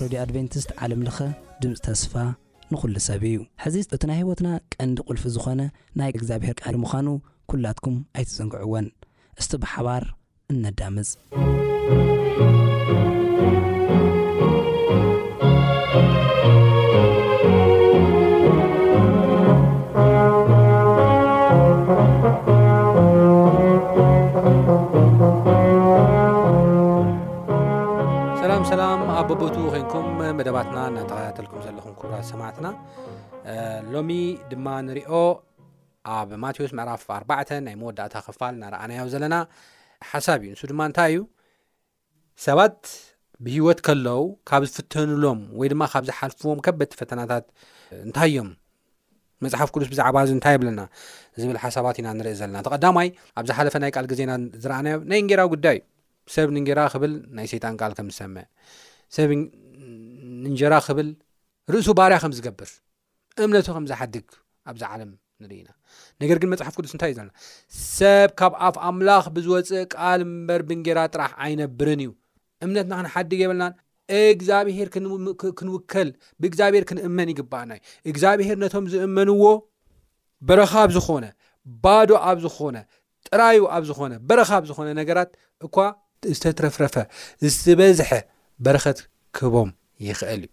ረድዮ ኣድቨንቲስት ዓለም ለኸ ድምፅ ተስፋ ንኹሉ ሰብ እዩ። ሕዚ እቲ ናይ ህይወትና ቀንዲ ቁልፊ ዝኾነ ናይ እግዚኣብሔር ቃል ምዃኑ ኩላትኩም ኣይትዘንግዕዎን። እስቲ ብሓባር እነዳምፅ። ሰላም ሰላም ኣብ በቦቱ ኮንኩም መደባትና እናተኸታተልኩም ዘለኹም ክብራት ሰማዕትና ሎሚ ድማ ንሪኦ ኣብ ማቴዎስ ምዕራፍ ኣርባዕተ ናይ መወዳእታ ክፋል እናረኣናዮ ዘለና ሓሳብ እዩ ንሱ ድማ እንታይ እዩ ሰባት ብሂወት ከለው ካብ ዝፍተንሎም ወይ ድማ ካብ ዝሓልፍዎም ከበቲ ፈተናታት እንታይ እዮም መጽሓፍ ቅዱስ ብዛዕባ እዚ እንታይ ይብለና ዝብል ሓሳባት ኢና ንርኢ ዘለና እቲ ቀዳማይ ኣብ ዝሓለፈ ናይ ቃል ግዜና ዝረኣናዮ ናይ እንጌራ ጉዳይ እዩ ሰብ ንእንጌራ ክብል ናይ ሰይጣን ቃል ከም ዝሰምዕ ሰብ እንጀራ ክብል ርእሱ ባርያ ከም ዝገብር እምነቱ ከም ዝሓድግ ኣብዚ ዓለም ንርኢ ኢና ነገር ግን መፅሓፍ ቅዱስ እንታይ እዩ ዘለና ሰብ ካብ ኣፍ ኣምላኽ ብዝወፅእ ቃል እምበር ብእንጌራ ጥራሕ ኣይነብርን እዩ እምነትና ክንሓድግ የብልናን። እግዝኣብሄር ክንውከል ብእግዝኣብሄር ክንእመን ይግብኣና እዩ። እግዝኣብሄር ነቶም ዝእመንዎ በረኻ ኣብ ዝኾነ ባዶ ኣብ ዝኾነ ጥራዩ ኣብ ዝኾነ በረኻ ኣብ ዝኾነ ነገራት እኳ ዝተትረፍረፈ ዝበዝሐ በረኸት ክህቦም ይኽእል እዩ።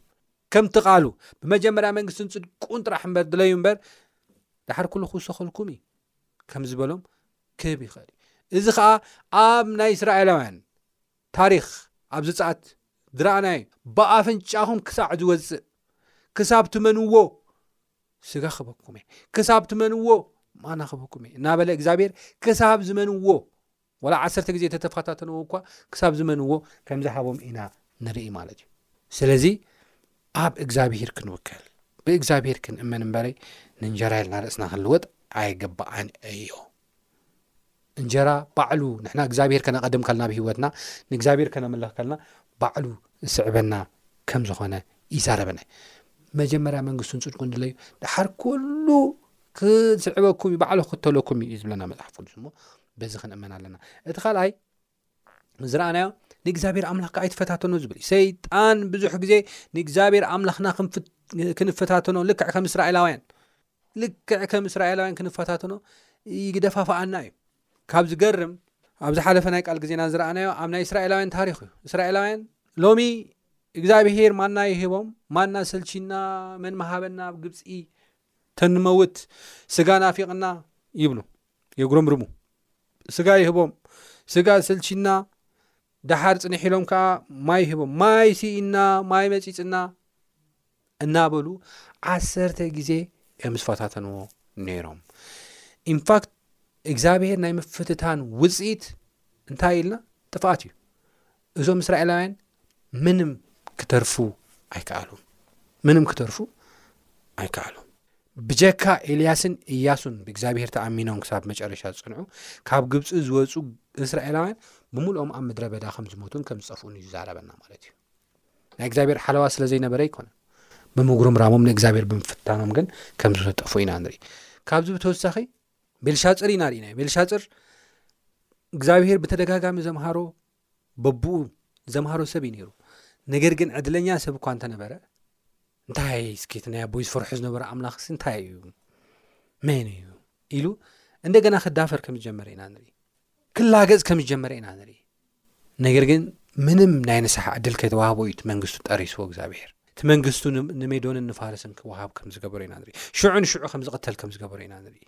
ከምቲ ቃሉ ብመጀመርያ መንግስትን ጽድቁን ጥራሕ እምበር ድለዩ እምበር ድሓር ኩሉ ክውሰኸልኩም እዩ ከም ዝበሎም ክህብ ይኽእል እዩ። እዚ ከዓ ኣብ ናይ እስራኤላውያን ታሪኽ ኣብዚ ጸኣት ዝረኣናዮ ብኣፍንጫኹም ክሳዕ ዝወጽእ ክሳብ ትመንዎ ስጋ ክበኩም እየ ክሳብ ትመንዎ ማና ክበኩም እየ እናበለ እግዚኣብሔር ክሳብ ዝመንዎ ዋላ ዓሰርተ ግዜ ተተፋታተነዎ እኳ ክሳብ ዝመንዎ ከም ዝሃቦም ኢና ንርኢ ማለት እዩ ስለዚ ኣብ እግዚኣብሄር ክንውከል ብእግዚኣብሄር ክንእመን እምበረይ ንእንጀራ ኢልና ርእስና ክንልወጥ ኣይግባኣን እዮ እንጀራ ባዕሉ ንሕና እግዚኣብሄር ከነቐድም ከልና ብ ሂወትና ንእግዚኣብሄር ከነምልኽ ከልና ባዕሉ ዝስዕበና ከም ዝኾነ ይዛረበና መጀመርያ መንግስቱን ፅድቁ ንድለዩ ድሓር ኩሉ ክስዕበኩም ዩ ባዕሉ ክክተለኩም እዩ ዝብለና መፅሓፍ ቅዱስ እሞ በዚ ክንእመን ኣለና እቲ ካልኣይ ዝረኣናዮ ንእግዚኣብሔር ኣምላኽካ ኣይትፈታተኖ ዝብል እዩ ሰይጣን ብዙሕ ግዜ ንእግዚኣብሔር ኣምላኽና ክንፈታተኖ ልክዕ ከም እስራኤላውያን ልክዕ ከም እስራኤላውያን ክንፈታተኖ ይግደፋፍኣና እዩ ካብ ዝገርም ኣብ ዝሓለፈ ናይ ቃል ግዜና ዝረኣናዮ ኣብ ናይ እስራኤላውያን ታሪክ እዩ እስራኤላውያን ሎሚ እግዚኣብሄር ማና ይህቦም ማና ሰልቺና መን መሃበና ኣብ ግብፂ ተንመውት ስጋ ናፊቕና ይብሉ የጉረምርሙ ስጋ ይህቦም ስጋ ሰልቺና ደሓር ፅኒሕ ኢሎም ከዓ ማይ ይህቦም ማይ ስኢና ማይ መፂፅና እናበሉ ዓሰርተ ግዜ እዮም ዝፈታተንዎ ነይሮም ኢንፋክት እግዚኣብሄር ናይ ምፍትታን ውፅኢት እንታይ ኢልና ጥፍኣት እዩ እዞም እስራኤላውያን ምንም ክተርፉ ኣይከኣሉን ምንም ክተርፉ ኣይከኣሉን ብጀካ ኤልያስን እያሱን ብእግዚኣብሄር ተኣሚኖም ክሳብ መጨረሻ ዝፅንዑ ካብ ግብፂ ዝወፁ እስራኤላውያን ብምልኦም ኣብ ምድረ በዳ ከም ዝሞቱን ከም ዝፀፍኡን እዩ ዝዛረበና ማለት እዩ ናይ እግዚኣብሔር ሓለዋ ስለ ዘይነበረ ይኮነ ብምጉርምራሞም ንእግዚኣብሔር ብምፍታኖም ግን ከም ዝተጠፉ ኢና ንርኢ ካብዚ ብተወሳኺ ቤልሻፅር ኢና ርኢናዩ ቤልሻፅር እግዚኣብሄር ብተደጋጋሚ ዘምሃሮ በብኡ ዘምሃሮ ሰብ እዩ ነይሩ ነገር ግን ዕድለኛ ሰብ እኳ እንተነበረ እንታይ ስኬት ናይ ኣቦይ ዝፈርሑ ዝነበረ ኣምላኽ ሲ እንታይ እዩ መን እዩ ኢሉ እንደገና ክዳፈር ከም ዝጀመረ ኢና ንርኢ ክላገፅ ከም ዝጀመረ ኢና ንርኢ ነገር ግን ምንም ናይ ንስሓ ዕድል ከይተዋህቦ እዩ እቲ መንግስቱ ጠሪስዎ እግዚኣብሔር እቲ መንግስቱ ንሜዶንን ንፋርስን ክወሃብ ከም ዝገበሩ ኢና ንርኢ ሽዑ ንሽዑ ከም ዝቕተል ከም ዝገበሩ ኢና ንርኢ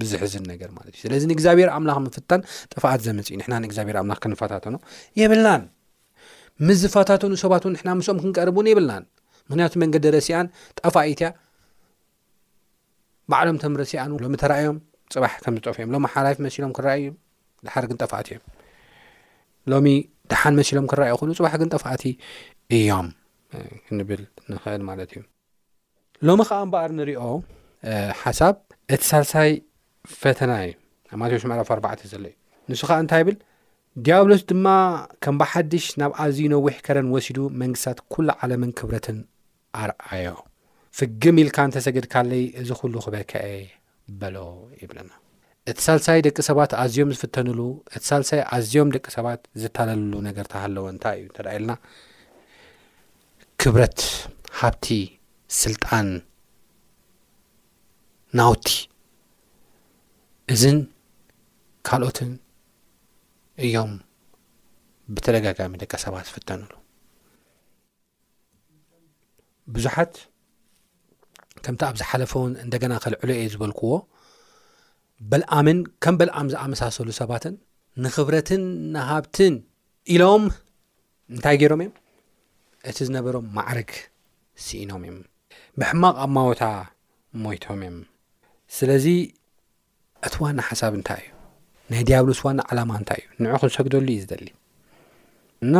ብዝሕዝን ነገር ማለት እዩ ስለዚ ንእግዚኣብሔር ኣምላኽ ምፍታን ጥፍኣት ዘምፅ እዩ ንሕና ንእግዚኣብሔር ኣምላኽ ክንፈታተኖ የብልናን ምስ ዝፈታተኑ ሰባት እውን ንሕና ምስኦም ክንቀርብ እውን የብልናን ምክንያቱ መንገዲ ረሲኣን ጠፋኢት እያ ባዕሎም እቶም ረሲኣኑ ሎሚ ተራእዮም ፅባሕ ከም ዝጠፍኡ እዮም ሎሚ ሓላፊ መሲሎም ክረኣዩ እዮም ድሓር ግን ጠፋእቲ እዮም ሎሚ ድሓን መሲሎም ክረኣዩ ኮይኑ ፅባሕ ግን ጠፋእቲ እዮም ክንብል ንኽእል ማለት እዩ ሎሚ ከዓ እምበኣር ንሪኦ ሓሳብ እቲ ሳልሳይ ፈተና እዩ ኣብ ማቴዎስ ምዕራፍ ኣርባዕተ ዘሎ እዩ ንሱ ከዓ እንታይ ይብል ዲያብሎስ ድማ ከም ብሓድሽ ናብ ኣዝዩ ነዊሕ ከረን ወሲዱ መንግስታት ኩሉ ዓለምን ክብረትን ኣርኣዮ። ፍግም ኢልካ እንተ ሰገድካለይ እዚ ዅሉ ኽበክዐ እየ በሎ ይብለና። እቲ ሳልሳይ ደቂ ሰባት ኣዝዮም ዝፍተኑሉ፣ እቲ ሳልሳይ ኣዝዮም ደቂ ሰባት ዝታለሉሉ ነገር እንተ ሃለወ እንታይ እዩ እንተ ኢልና፣ ክብረት፣ ሃብቲ፣ ስልጣን፣ ናውቲ፣ እዝን ካልኦትን እዮም ብተደጋጋሚ ደቂ ሰባት ዝፍተኑሉ። ብዙሓት ከምቲ ኣብ ዝሓለፈ ውን እንደገና ከልዕሎ እየ ዝበልክዎ በልኣምን ከም በልኣም ዝኣመሳሰሉ ሰባትን ንክብረትን ንሃብትን ኢሎም እንታይ ገይሮም እዮም እቲ ዝነበሮም ማዕርግ ስኢኖም እዮም ብሕማቕ ኣማወታ ሞይቶም እዮም ስለዚ እቲ ዋና ሓሳብ እንታይ እዩ? ናይ ዲያብሎስ ዋና ዓላማ እንታይ እዩ? ንዑ ክንሰግደሉ እዩ ዝደሊ እና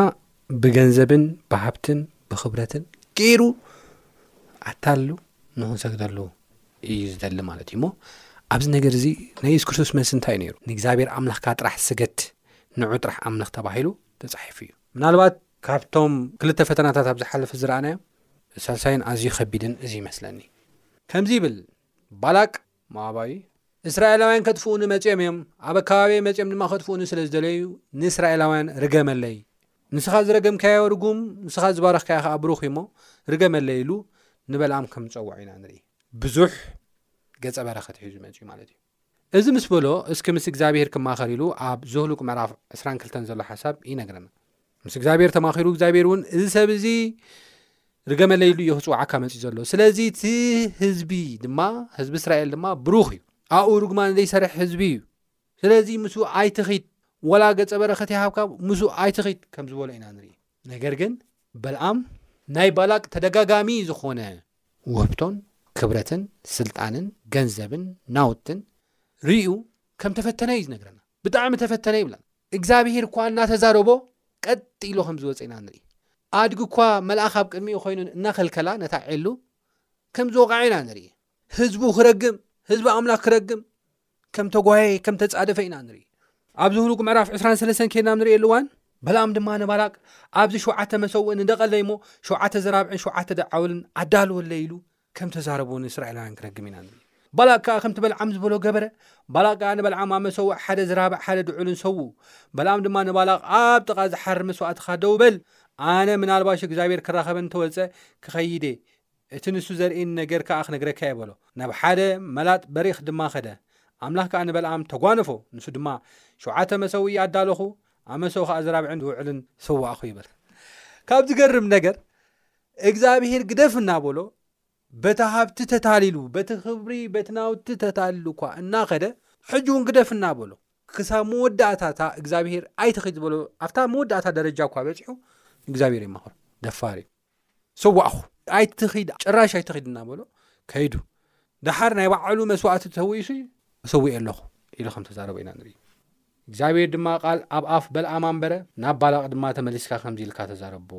ብገንዘብን ብሃብትን ብክብረትን ገይሩ ኣታሉ ንክንሰግደሉ እዩ ዝደሊ ማለት እዩ እሞ ኣብዚ ነገር እዚ ናይ የሱስ ክርስቶስ መልሲ እንታይ እዩ ነይሩ ንእግዚኣብሔር ኣምላኽካ ጥራሕ ስገድ ንዑ ጥራሕ ኣምልኽ ተባሂሉ ተጻሒፉ እዩ ምናልባት ካብቶም ክልተ ፈተናታት ኣብ ዝሓለፈ ዝረኣናዮም ሳልሳይን ኣዝዩ ከቢድን እዚ ይመስለኒ ከምዚ ይብል ባላቅ ሞኣባዊ፣ እስራኤላውያን ከጥፍኡኒ መጺኦም እዮም፣ ኣብ ኣከባብየይ መጺኦም ድማ ከጥፍኡኒ ስለ ዝደለዩ፣ ንእስራኤላውያን ርገመለይ፣ ንስኻ ዝረገምካዮ ርጉም፣ ንስኻ ዝባረኽካዮ ኸኣ ብሩኽ እዩ እሞ፣ ርገመለይ ኢሉ ንበልኣም ከም ዝጸውዖ ኢና ንርኢ። ብዙሕ ገጸ በረኸት ሒዙ መጺኡ ማለት እዩ። እዚ ምስ በሎ፣ እስኪ ምስ እግዚኣብሄር ክማኸር ኢሉ ኣብ ዘሁልቍ ምዕራፍ ዕስራን ክልተን ዘሎ ሓሳብ ይነግረና። ምስ እግዚኣብሔር ተማኺሩ እግዚኣብሔር እውን እዚ ሰብ እዚ ርገመለይ ኢሉ እዮ ክፅዋዓካ መፅ ዘሎ ስለዚ እቲ ህዝቢ ድማ ህዝቢ እስራኤል ድማ ብሩኽ እዩ ኣብኡ ርጉማን ዘይሰርሕ ህዝቢ እዩ ስለዚ ምስ ኣይትኺድ ወላ ገፀ በረከት ይሃብካ ምስ ኣይትኺድ ከም ዝበሎ ኢና ንርኢ ነገር ግን በልኣም ናይ ባላቅ ተደጋጋሚ ዝኾነ ውህብቶን ክብረትን ስልጣንን ገንዘብን ናውትን ርእዩ ከም ተፈተነ እዩ ዝነግረና ብጣዕሚ ተፈተነ ይብላ እግዛብሄር እኳ እናተዛረቦ ቀጥ ኢሉ ከምዝወፀ ኢና ንርኢ ኣድጊ እኳ መልኣኽ ኣብ ቅድሚኡ ኮይኑ እናኸልከላ ነታ ዔሉ ከምዝወቕዐ ኢና ንርኢ ህዝቡ ክረግም ህዝቢ ኣምላኽ ክረግም ከም ተጓየ ከም ተጻደፈ ኢና ንርኢ ኣብዚ ህሉቅ ምዕራፍ 23 ከድና ኣብ ንርእየሉ እዋን በላም ድማ ንባላቅ ኣብዚ ሸውዓተ መሰውእ ንደቀለይ እሞ ሸውዓተ ዘራብዕን ሸውዓተ ደዓውልን ኣዳልወለይ ኢሉ ከም ተዛረቦ ንእስራኤላውያን ክረግም ኢና ንብል። ባላቅ ከኣ ከምቲ በልዓም ዝበሎ ገበረ፣ ባላቅ ከኣ ንበልዓም ኣብ መሰውእ ሓደ ዝራብዕ ሓደ ድዑልን ሰውኡ። በልኣም ድማ ንባላቅ ኣብ ጥቃ ዝሓርር መስዋእትኻ ደው በል፣ ኣነ ምናልባሽ እግዚኣብሄር ክራኸበን እንተ ወጸ ክኸይድ እየ፣ እቲ ንሱ ዘርእየኒ ነገር ከኣ ክነግረካ እየ በሎ። ናብ ሓደ መላጥ በሪኽ ድማ ከደ። ኣምላኽ ከኣ ንበልኣም ተጓነፎ፣ ንሱ ድማ ሸውዓተ መሰውኢ ኣዳሎኹ፣ ኣብ መሰኡ ከኣ ዝራብዕን ድውዕልን ሰዋእኹ ይብል። ካብ ዝገርም ነገር እግዝኣብሄር ግደፍ እናበሎ በቲ ሃብቲ ተታሊሉ፣ በቲ ክብሪ፣ በቲ ናውቲ ተታሊሉ እኳ እናኸደ ሕጂ እውን ግደፍ እናበሎ ክሳብ መወዳእታ እታ እግዝኣብሄር ኣይትኺድ ዝበሎ ኣብታ መወዳእታ ደረጃ እኳ በጺሑ እግዝኣብሄር ይማኸሮ ደፋር እዩ ሰዋእኹ ኣይትኺድ ጭራሽ ኣይትኺድ እናበሎ ከይዱ ደሓር ናይ ባዕሉ መስዋእቲ ተሰዊኡሲ እሰዊኤ ኣለኹ ኢሉ ከም ተዛረበ ኢና ንርኢ እግዚኣብሄር ድማ ቓል ኣብ ኣፍ በልኣም ኣንበረ፣ ናብ ባላቕ ድማ ተመሊስካ ከምዚ ኢልካ ተዛረቦ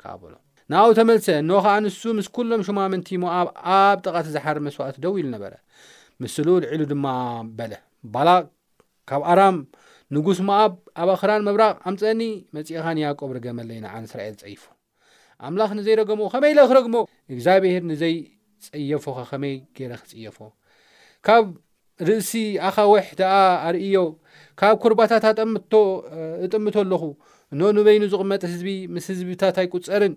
ከኣ በሎ። ንኣኡ ተመልሰ፣ እንሆ ኸኣ ንሱ ምስ ኵሎም ሹማምንቲ ሞኣብ ኣብ ጥቓ እቲ ዝሓርድ መስዋእቲ ደው ኢሉ ነበረ። ምስ ልኡል ዒሉ ድማ በለ፣ ባላቕ ካብ ኣራም፣ ንጉስ ሞኣብ ኣብ ኣኽራን ምብራቕ ኣምጽኣኒ፣ መጺእኻ ንያእቆብ ርገመለይ፣ ንዓ ንእስራኤል ጸይፉ። ኣምላኽ ንዘይረገሞ ኸመይ ኢለ ክረግሞ እግዚኣብሄር ንዘይጸየፎኸ ኸመይ ገይረ ክጽየፎ ካብ ርእሲ ኣኻውሕ ደኣ ኣርእዮ ካብ ኩርባታት ኣጠምቶ እጥምቶ ኣለኹ እኖ ንበይኑ ዝቕመጥ ህዝቢ ምስ ህዝብታት ኣይቁጸርን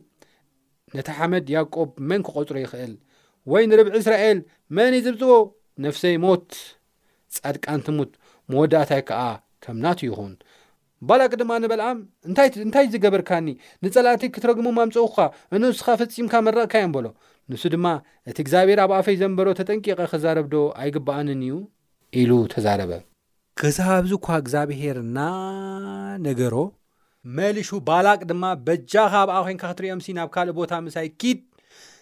ነቲ ሓመድ ያቆብ መን ክቆጽሮ ይኽእል ወይ ንርብዒ እስራኤል መን ይዝብዝቦ ነፍሰይ ሞት ጻድቃን ትሙት መወዳእታይ ከኣ ከም ናቱ ይኹን ባላቅ ድማ ንበልኣም እንታይ እንታይ ዝገበርካኒ ንጸላእቲ ክትረግሞም ኣምጸኡካ እኖ እስኻ ፈጺምካ መረቕካዮም በሎ ንሱ ድማ እቲ እግዚኣብሔር ኣብ ኣፈይ ዘንበሮ ተጠንቂቀ ክዛረብ ዶ ኣይግብኣንን እዩ ኢሉ ተዛረበ። ክሳብ ኣብዚ እኳ እግዚኣብሔር እናነገሮ። መሊሹ ባላቅ ድማ በጃካ ኣብኣ ኮንካ ክትርእዮምሲ ናብ ካልእ ቦታ ምሳይ ኪድ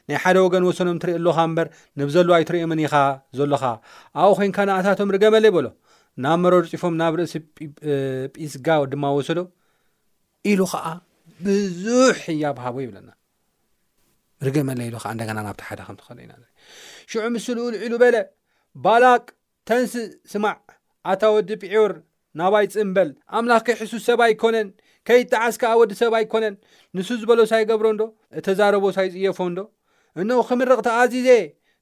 ናይ ሓደ ወገን ወሰኖም ትርኢ ኣሎኻ እምበር ንብዘሉ ኣይትርእዮምን ኢኻ ዘሎኻ ኣብኡ ኮንካ ንኣታቶም ርገመለይ በሎ ናብ መረሩ ጺፎም ናብ ርእሲ ጲስጋ ድማ ወሰዶ ኢሉ ኸዓ ብዙሕ ህያብ ሃቦ ይብለና ርገመለ ኢሉ ኸዓ እንደገና ናብቲ ሓደ ከም ተኸደ ኢና ሽዑ ምስ ልኡል ኢሉ በለ ባላቅ ተንስእ ስማዕ ኣታ ወዲ ጲዑር ናባይ ጽን በል ኣምላኽ ከይሕሱ ሰብ ኣይኮነን ከይጠዓስ ከኣ ወዲ ሰብ ኣይኮነን ንሱ ዝበሎ ሳይገብሮ እንዶ እተዛረቦ ሳይጽየፎ እንዶ እነኡ ክምርቕ ተኣዚዘ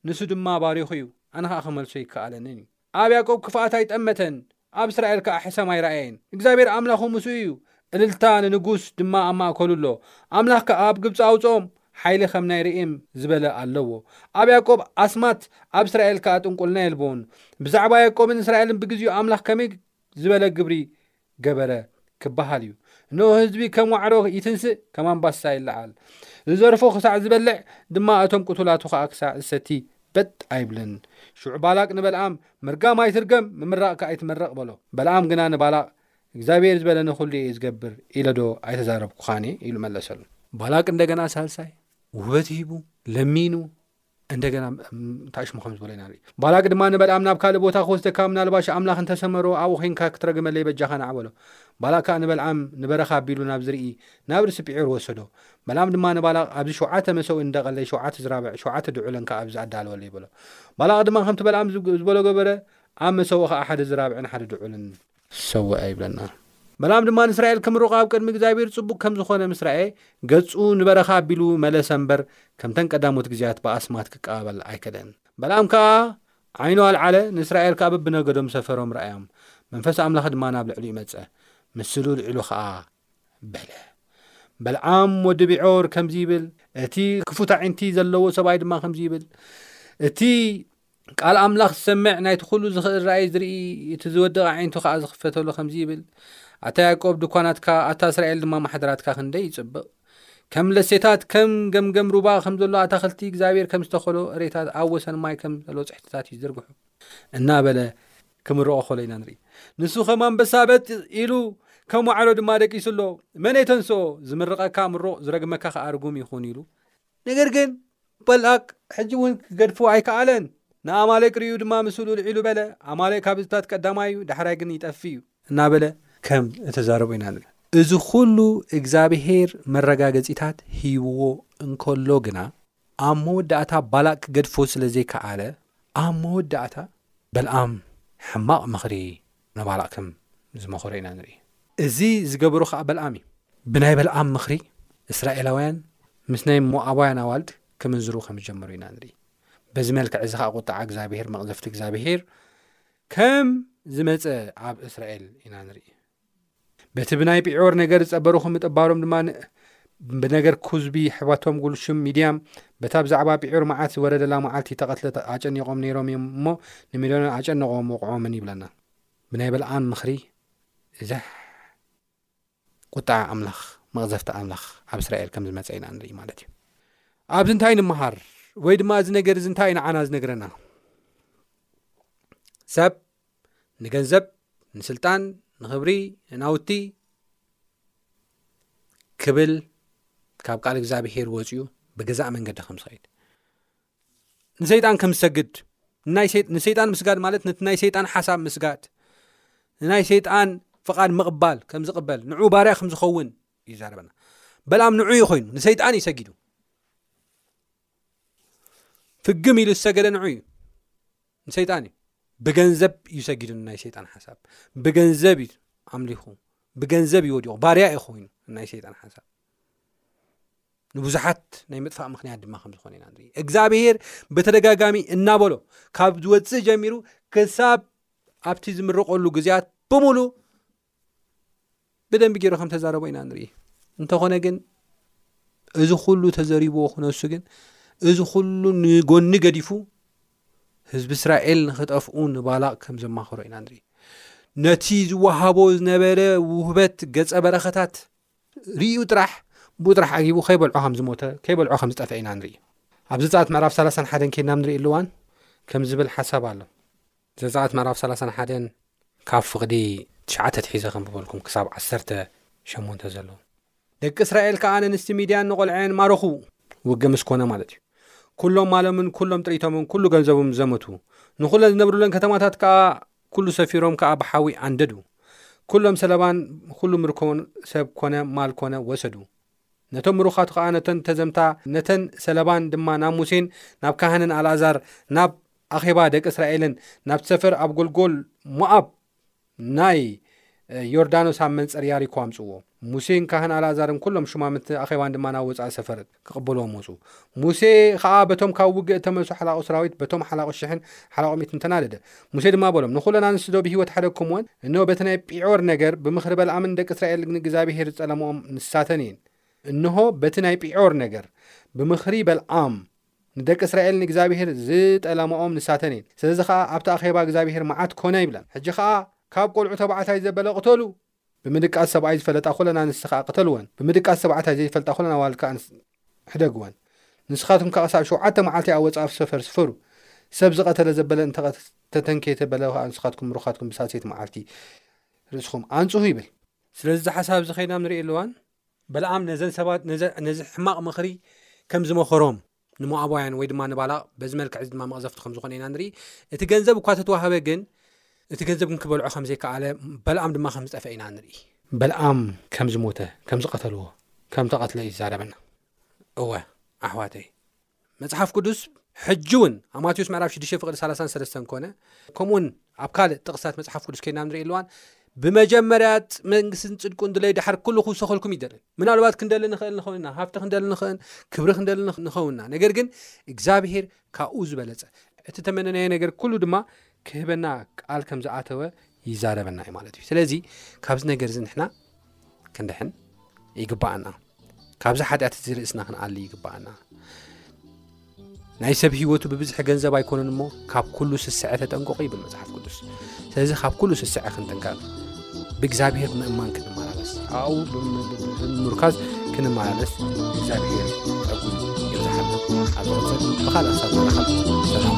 ንሱ ድማ ባሪኹ እዩ ኣነ ኸዓ ክመልሶ ይከኣለንን እዩ ኣብ ያእቆብ ክፍኣት ኣይጠመተን፣ ኣብ እስራኤል ከኣ ሕሰም ኣይረኣየን፣ እግዚኣብሄር ኣምላኹ ምስኡ እዩ፣ እልልታ ንንጉስ ድማ ኣብ ማእከሉ ኣሎ፣ ኣምላኽ ከኣ ኣብ ግብጺ ኣውጽኦም፣ ሓይሊ ከም ናይ ርኢም ዝበለ ኣለዎ። ኣብ ያእቆብ ኣስማት፣ ኣብ እስራኤል ከኣ ጥንቁልና የልቦን። ብዛዕባ ያእቆብን እስራኤልን ብግዜኡ ኣምላኽ ከመይ ዝበለ ግብሪ ገበረ ክበሃል እዩ። እነሆ ህዝቢ ከም ዋዕሮ ይትንስእ፣ ከም ኣንባሳ ይለዓል። ዝዘርፎ ክሳዕ ዝበልዕ ድማ እቶም ቅቱላቱ ኸኣ ክሳዕ ዝሰቲ በጥ ኣይብልን። ሽዑ ባላቅ ንበልኣም፣ ምርጋም ኣይትርገም፣ ምምራቕከ ኣይትመረቕ በሎ። በልኣም ግና ንባላቅ፣ እግዚኣብሄር ዝበለኒ ኹሉ እየ ዝገብር ኢለዶ ኣይተዛረብኩኻን እየ? ኢሉ መለሰሉ። ባላቅ እንደገና ሳልሳይ ውህበት ሂቡ፣ ለሚኑ፣ እንደገና እንታይ ሽሙ ከም ዝበሎ ኢና ንርኢ ባላቅ ድማ ንበልኣም ናብ ካልእ ቦታ ክወስደካ ምናልባሽ ኣምላኽ እንተሰመሮ ኣብኡ ኮንካ ክትረግመለይ በጃኻ ንዓ በሎ ባላቅ ከዓ ንበልዓም ንበረኻ ኣቢሉ ናብ ዝርኢ ናብ ርእሲ ጲዖር ወሰዶ በልኣም ድማ ንባላቅ ኣብዚ ሸውዓተ መሰኡ እንደቀለይ ሸውዓተ ዝራብዕ ሸውዓተ ድዑለን ከዓ ኣብዚ ኣዳለወለይ በሎ ባላቅ ድማ ከምቲ በልኣም ዝበሎ ገበረ ኣብ መሰኡ ከዓ ሓደ ዝራብዕን ሓደ ድዑልን ሰውእ ኣይብለና። በላም ድማ ንእስራኤል ክምርቖ ኣብ ቅድሚ እግዚኣብሄር ጽቡቕ ከም ዝኾነ ምስ ረኣየ፣ ገጹ ንበረኻ ኣቢሉ መለሰ እምበር፣ ከምተን ቀዳሞት ግዜያት ብኣስማት ክቀባበል ኣይከደን። በላም ከኣ ዓይኑ ኣልዓለ፣ ንእስራኤል ከኣ በብነገዶም ሰፈሮም ረኣዮም፣ መንፈስ ኣምላኽ ድማ ናብ ልዕሊኡ መጸ፣ ምስሉ ልዒሉ ኸኣ በለ። በልዓም ወዲ ቢዖር ከምዚ ይብል፣ እቲ ክፉት ኣዒንቲ ዘለዎ ሰብኣይ ድማ ከምዚ ይብል፣ እቲ ቃል ኣምላኽ ዝሰምዕ ናይቲ ኩሉ ዝኽእል ራእይ ዝርኢ እቲ ዝወደቐ ዓይንቱ ከኣ ዝኽፈተሉ ከምዚ ይብል ኣታ ያዕቆብ ድኳናትካ ኣታ እስራኤል ድማ ማሕደራትካ ክንደይ ይጽብቕ ከም ለሴታት ከም ገምገም ሩባ ከም ዘሎ ኣታኽልቲ እግዚኣብሔር ከም ዝተኸሎ እሬታት ኣብ ወሰን ማይ ከም ዘሎ ጽሕትታት እዩ ዝዝርግሑ እናበለ ክምርቆ ከሎ ኢና ንርኢ ንሱ ከም ኣንበሳ በጥ ኢሉ ከም ዋዕሮ ድማ ደቂሱ ኣሎ መን የተንስኦ ዝምርቐካ ምሩቕ ዝረግመካ ከኣ ርጉም ይኹን ኢሉ ነገር ግን በላቅ ሕጂ እውን ክገድፎ ኣይከኣለን። ንኣማሌቅ ርእዩ ድማ ምስኡ ልዕሉ በለ፣ ኣማሌቅ ካብ ህዝብታት ቀዳማይ እዩ፣ ዳሕራይ ግን ይጠፍእ እዩ። እናበለ ከም እተዛረቦ ኢና ንርኢ። እዚ ዅሉ እግዚኣብሄር መረጋገጺታት ሂብዎ እንከሎ ግና፣ ኣብ መወዳእታ ባላቅ ክገድፎ ስለ ዘይከኣለ፣ ኣብ መወዳእታ በልኣም ሕማቕ ምኽሪ ንባላቅ ከም ዝመኸሮ ኢና ንርኢ። እዚ ዝገበሮ ኸኣ በልኣም እዩ። ብናይ በልኣም ምኽሪ እስራኤላውያን ምስ ናይ ሞኣባውያን ኣዋልድ ክምንዝሩ ከም ዝጀመሩ ኢና ንርኢ። በዚ መልክዕ እዚ ኸኣ ቁጥዓ እግዚኣብሄር መቕዘፍቲ እግዚኣብሄር ከም ዝመጸ ኣብ እስራኤል ኢና ንርኢ። በቲ ብናይ ጲዖር ነገር ዝጸበርኹ ምጥባሮም ድማ ብነገር ኩዝቢ ኣሕዋቶም ጉልሽም ሚድያ በታ ብዛዕባ ጲዑር መዓት ዝወረደላ መዓልቲ ተቐትለት ኣጨኒቖም ነይሮም እዮም እሞ ንሚልዮንን ኣጨነቖም ወቕዖምን ይብለና ብናይ በልዓም ምኽሪ እዛሕ ቁጣዓ ኣምላኽ መቕዘፍቲ ኣምላኽ ኣብ እስራኤል ከም ዝመፀ ኢና ንርኢ ማለት እዩ ኣብዚ እንታይ ንምሃር ወይ ድማ እዚ ነገር እዚ እንታይ ንዓና ዝነግረና ሰብ ንገንዘብ ንስልጣን ንኽብሪ ንናውቲ ክብል ካብ ቃል እግዚኣብሄር ወፅኡ ብገዛእ መንገዲ ከም ዝኸይድ ንሰይጣን ከም ዝሰግድ ንሰይጣን ምስጋድ ማለት ነቲ ናይ ሰይጣን ሓሳብ ምስጋድ ንናይ ሰይጣን ፍቓድ ምቕባል ከም ዝቕበል ንዑ ባርያ ከም ዝኸውን እዩ ዛረበና በላም ንዑ ዩ ኮይኑ ንሰይጣን እዩ ሰጊዱ ፍግም ኢሉ ዝሰገደ ንዑ እዩ ንሰይጣን እዩ ብገንዘብ እዩ ሰጊዱ ናይ ሰይጣን ሓሳብ ብገንዘብ እዩ ኣምሊኹ ብገንዘብ እዩ ወዲቑ ባርያ እዩ ኮይኑ ናይ ሰይጣን ሓሳብ ንብዙሓት ናይ ምጥፋእ ምክንያት ድማ ከም ዝኾነ ኢና ንርኢ እግዚኣብሄር ብተደጋጋሚ እናበሎ ካብ ዝወፅእ ጀሚሩ ክሳብ ኣብቲ ዝምርቀሉ ግዜያት ብምሉእ ብደንቢ ገይሩ ከም ተዛረቦ ኢና ንርኢ እንተኾነ ግን እዚ ኩሉ ተዘሪብዎ ክነሱ ግን እዚ ኩሉ ንጎኒ ገዲፉ ህዝቢ እስራኤል ንክጠፍኡ ንባላቅ ከም ዘማኸሮ ኢና ንርኢ ነቲ ዝወሃቦ ዝነበረ ውህበት ገጸ በረኸታት ርእዩ ጥራሕ ብኡ ጥራሕ ዓጊቡ ከይበልዖ ከም ዝሞተ ከይበልዖ ከም ዝጠፍዐ ኢና ንርኢ ኣብዚ ፃት ምዕራፍ 3 ሓደን ከይድና ንርኢ ኣለዋን ከም ዝብል ሓሳብ ኣሎ ዘጸኣት ምዕራፍ ሰላሳን ሓደን ካብ ፍቕዲ ትሽዓተ ኣትሒዘ ከንብበልኩም ክሳብ ዓሰርተ ሸሞንተ ዘሎ። ደቂ እስራኤል ከኣ ነንስቲ ሚድያን ንቖልዐን ማረኹ፣ ውግእ ምስ ኮነ ማለት እዩ፣ ኩሎም ማሎምን ኩሎም ጥሪቶምን ኩሉ ገንዘቡም ዘመቱ፣ ንኹለን ዝነብሩለን ከተማታት ከኣ ኩሉ ሰፊሮም ከኣ ብሓዊ ኣንደዱ፣ ኩሎም ሰለባን ኩሉ ምርኮን ሰብ ኮነ ማል ኮነ ወሰዱ። ነቶም ምሩኻቱ ኸኣ ነተን እተዘምታ ነተን ሰለባን ድማ ናብ ሙሴን ናብ ካህንን ኣልኣዛር ናብ ኣኼባ ደቂ እስራኤልን ናብቲ ሰፈር ኣብ ጐልጐል ሞኣብ ናይ ዮርዳኖስ ኣብ መንጽር ያሪኮ ኣምጽዎ ሙሴን ካህን ኣልኣዛርን ኩሎም ሹማምንቲ ኣኼባን ድማ ናብ ወጻኢ ሰፈር ክቕበልዎም ወጹ ሙሴ ኸኣ በቶም ካብ ውግእ እተመልሱ ሓላቑ ሰራዊት በቶም ሓላቑ ሽሕን ሓላቑ ሚእትን ተናደደ ሙሴ ድማ በሎም፣ ንዅለን ኣንስቲዶ ብህይወት ኃደግኩምወን? እንሆ፣ በቲ ናይ ጲዖር ነገር፣ ብምኽሪ በልዓምን ደቂ እስራኤል ንእግዚኣብሔር ዝጸለምኦም ንሳተን እየን። እንሆ፣ በቲ ናይ ጲዖር ነገር፣ ብምኽሪ በልዓም ንደቂ እስራኤል ንእግዚኣብሔር ዝጠለምኦም ንሳተን እየን። ስለዚ ኸኣ ኣብቲ ኣኼባ እግዚኣብሔር መዓት ኮነ ይብለን። ሕጂ ኸኣ ካብ ቈልዑ ተባዕታይ ዘበለ ቕተሉ። ብምድቃስ ሰብኣይ ዝፈለጣ ኩለን ኣንስቲ ከኣ ቅተልወን፣ ብምድቃስ ተባዕታይ ዘይፈልጣ ኩለን ኣዋልድ ከኣ ሕደግወን። ንስኻትኩም ከኣ ክሳብ ሸውዓተ መዓልቲ ኣብ ወጻኢ ሰፈር ስፈሩ። ሰብ ዝቐተለ ዘበለ እንተ ተተንክየ ተበለ ከኣ ንስኻትኩም ምሩኻትኩም ብሳልሰይቲ መዓልቲ ርእስኹም ኣንጽሁ ይብል። ስለዚ እዚ ሓሳብ እዚ ከይድና ኣብ ንርእየሉ እዋን፣ በለዓም ነዘን ሰባት ነዚ ሕማቕ ምኽሪ ከም ዝመኸሮም፣ ንሞኣባውያን ወይ ድማ ንባላቕ በዚ መልክዕ እዚ ድማ መቕዘፍቲ ከም ዝኾነ ኢና ንርኢ እቲ ገንዘብ እኳ ተተዋህበ ግን እቲ ገንዘብ ግን ክበልዖ ከም ዘይከኣለ በልኣም ድማ ከም ዝጠፍአ ኢና ንርኢ በልኣም ከም ዝሞተ ከም ዝቐተልዎ ከም ተቐትለ እዩ ዝዛረበና እወ ኣሕዋተይ መጽሓፍ ቅዱስ ሕጂ እውን ኣብ ማቴዎስ ምዕራብ 6 ፍቕዲ 3 ሰለስተን ኮነ ከምኡውን ኣብ ካልእ ጥቕስታት መጽሓፍ ቅዱስ ከይና ንርኢ ኣለዋን ብመጀመርያ መንግስትን ጽድቁን ድለይ ድሓር ኩሉ ክውሰኸልኩም ይደልን ምናልባት ክንደሊ ንኽእል ንኸውን ኢና፣ ሃብቲ ክንደሊ ንኽእል፣ ክብሪ ክንደሊ ንኸውን ኢና፣ ነገር ግን እግዚኣብሄር ካብኡ ዝበለጸ፣ እቲ እተመነናዮ ነገር ኩሉ ድማ ክህበና ቃል ከም ዝኣተወ ይዛረበና እዩ ማለት እዩ። ስለዚ ካብዚ ነገር እዚ ንሕና ክንድሕን ይግባኣና፣ ካብዚ ሓጢኣት እዚ ርእስና ክንኣሊ ይግባኣና። ናይ ሰብ ህይወቱ ብብዝሒ ገንዘብ ኣይኮነን እሞ ካብ ኩሉ ስስዐ ተጠንቀቑ ይብል መጽሓፍ ቅዱስ ስለዚ ካብ ኩሉ ስስዐ ክንጥንቀቕ ብእግዚኣብሔር ምእማን ክንመላለስ ኣብኡ ብምምርካዝ ክንመላለስ እግዚኣብሔር ጸጉ ይብዝሓሉ ኣብ ዝቕፅል ብካልእ ክሳብ ንራኸብ ሰላም